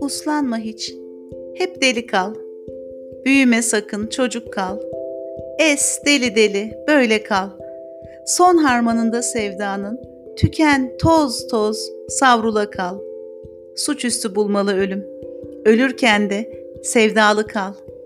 Uslanma hiç. Hep deli kal. Büyüme sakın, çocuk kal. Es deli deli, böyle kal. Son harmanında sevdanın, tüken toz toz, savrula kal. Suçüstü bulmalı ölüm. Ölürken de sevdalı kal.''